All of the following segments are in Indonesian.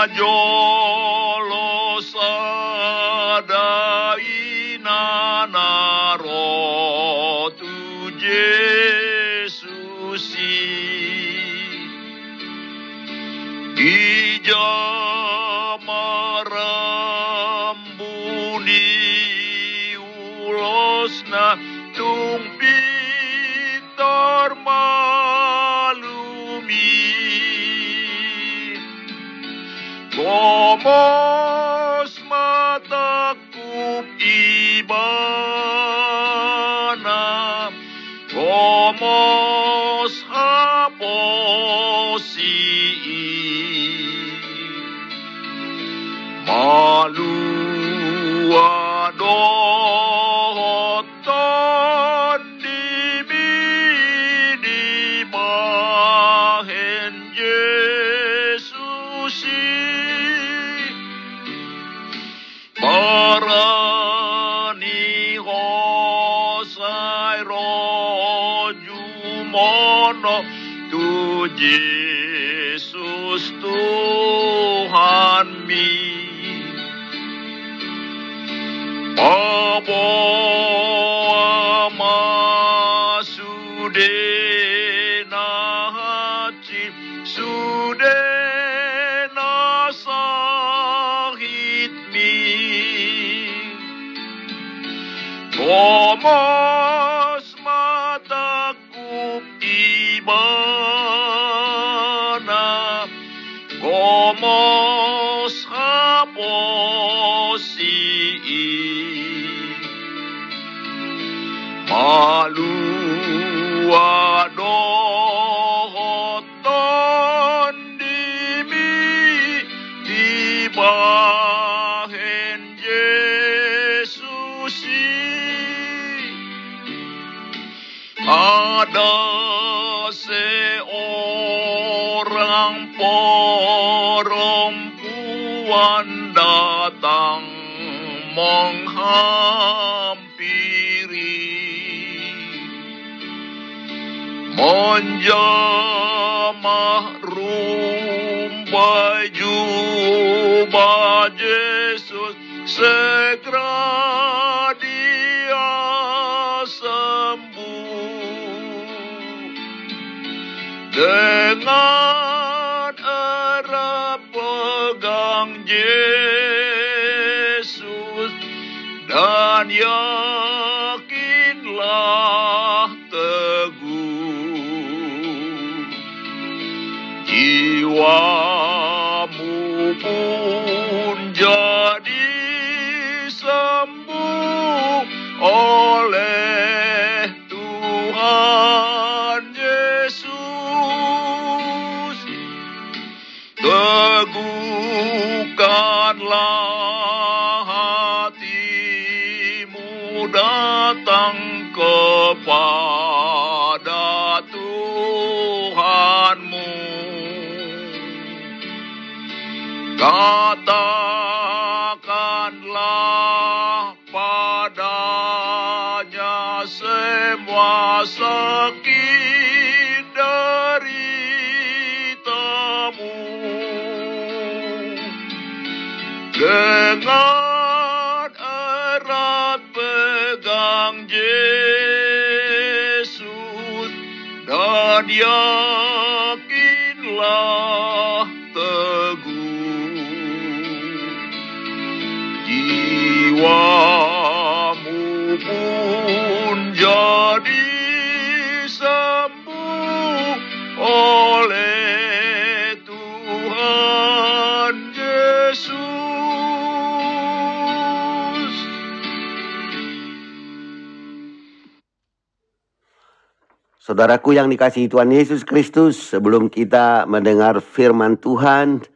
Na jolo sadai na naro tu Jesusi. Ija marambuni ulos Komos matakup ibana Komos haposi Malua mono tu Yesus Tuhan mi. Pabo sudena haci sudena Komos mataku ibana Komos haposi Malu adohoton dimi di bahen ada seorang perempuan datang menghampiri. Menjamah rumbai jubah Yesus segera dengan erat pegang Yesus dan yakinlah teguh jiwamu pun jadi sembuh oleh Tuhan katakanlah padanya semua sakit deritamu dengan erat pegang Yesus dan yakinlah Saudaraku yang dikasihi Tuhan Yesus Kristus, sebelum kita mendengar firman Tuhan,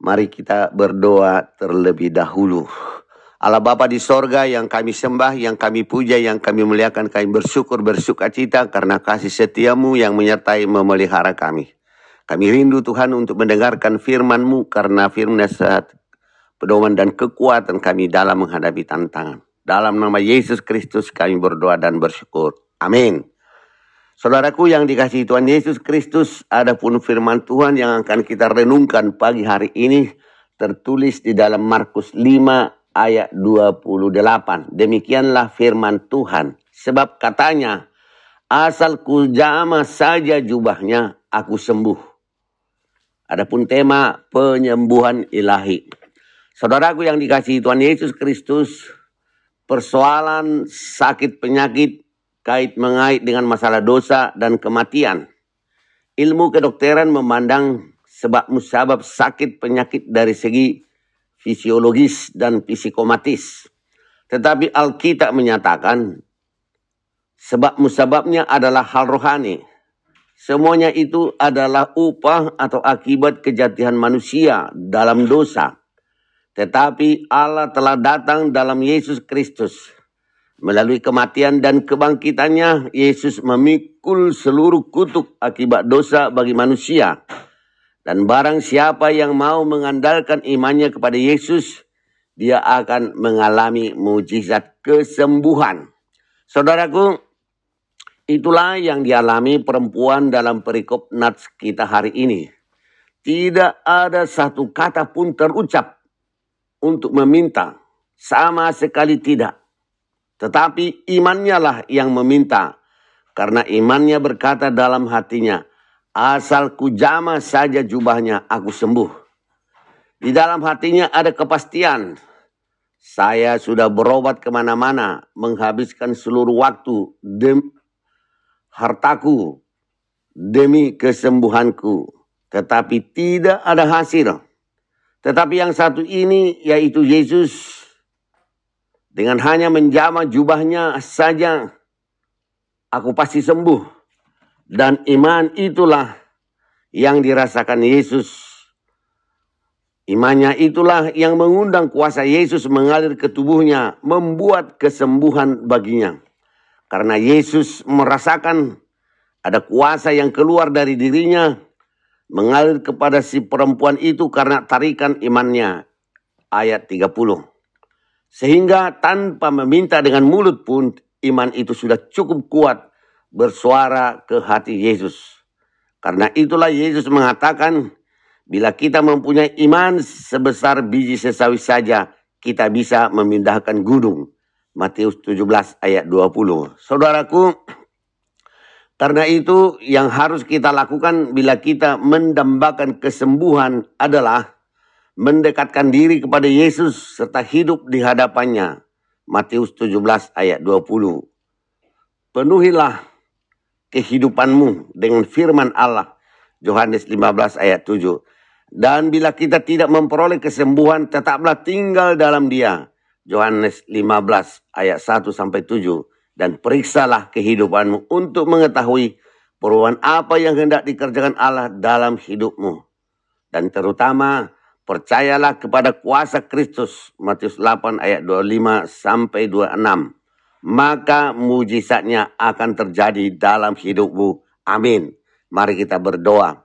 mari kita berdoa terlebih dahulu. Allah Bapa di sorga yang kami sembah, yang kami puja, yang kami muliakan, kami bersyukur, bersuka cita karena kasih setiamu yang menyertai memelihara kami. Kami rindu Tuhan untuk mendengarkan firman-Mu karena firman saat pedoman dan kekuatan kami dalam menghadapi tantangan. Dalam nama Yesus Kristus kami berdoa dan bersyukur. Amin. Saudaraku yang dikasih Tuhan Yesus Kristus, ada pun firman Tuhan yang akan kita renungkan pagi hari ini tertulis di dalam Markus 5 ayat 28. Demikianlah firman Tuhan. Sebab katanya, asal ku jama saja jubahnya, aku sembuh. Adapun tema penyembuhan ilahi. Saudaraku yang dikasih Tuhan Yesus Kristus, persoalan sakit penyakit kait mengait dengan masalah dosa dan kematian. Ilmu kedokteran memandang sebab musabab sakit penyakit dari segi fisiologis dan psikomatis. Tetapi Alkitab menyatakan sebab musababnya adalah hal rohani. Semuanya itu adalah upah atau akibat kejatian manusia dalam dosa. Tetapi Allah telah datang dalam Yesus Kristus Melalui kematian dan kebangkitannya, Yesus memikul seluruh kutuk akibat dosa bagi manusia. Dan barang siapa yang mau mengandalkan imannya kepada Yesus, dia akan mengalami mujizat kesembuhan. Saudaraku, itulah yang dialami perempuan dalam perikop nats kita hari ini. Tidak ada satu kata pun terucap untuk meminta. Sama sekali tidak. Tetapi imannya lah yang meminta. Karena imannya berkata dalam hatinya, asal ku jama saja jubahnya, aku sembuh. Di dalam hatinya ada kepastian. Saya sudah berobat ke mana-mana, menghabiskan seluruh waktu, dem, hartaku, demi kesembuhanku. Tetapi tidak ada hasil. Tetapi yang satu ini, yaitu Yesus, dengan hanya menjama jubahnya saja, aku pasti sembuh. Dan iman itulah yang dirasakan Yesus. Imannya itulah yang mengundang kuasa Yesus mengalir ke tubuhnya, membuat kesembuhan baginya. Karena Yesus merasakan ada kuasa yang keluar dari dirinya, mengalir kepada si perempuan itu karena tarikan imannya. Ayat 30. Sehingga tanpa meminta dengan mulut pun iman itu sudah cukup kuat bersuara ke hati Yesus. Karena itulah Yesus mengatakan, bila kita mempunyai iman sebesar biji sesawi saja, kita bisa memindahkan gunung. Matius 17 ayat 20. Saudaraku, karena itu yang harus kita lakukan bila kita mendambakan kesembuhan adalah mendekatkan diri kepada Yesus serta hidup di hadapannya. Matius 17 ayat 20. Penuhilah kehidupanmu dengan firman Allah. Yohanes 15 ayat 7. Dan bila kita tidak memperoleh kesembuhan, tetaplah tinggal dalam dia. Yohanes 15 ayat 1 sampai 7. Dan periksalah kehidupanmu untuk mengetahui perubahan apa yang hendak dikerjakan Allah dalam hidupmu. Dan terutama Percayalah kepada kuasa Kristus. Matius 8 ayat 25 sampai 26. Maka mujizatnya akan terjadi dalam hidupmu. Amin. Mari kita berdoa.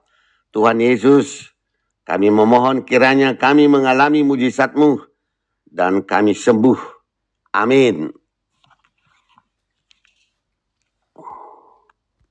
Tuhan Yesus, kami memohon kiranya kami mengalami mujizatmu dan kami sembuh. Amin.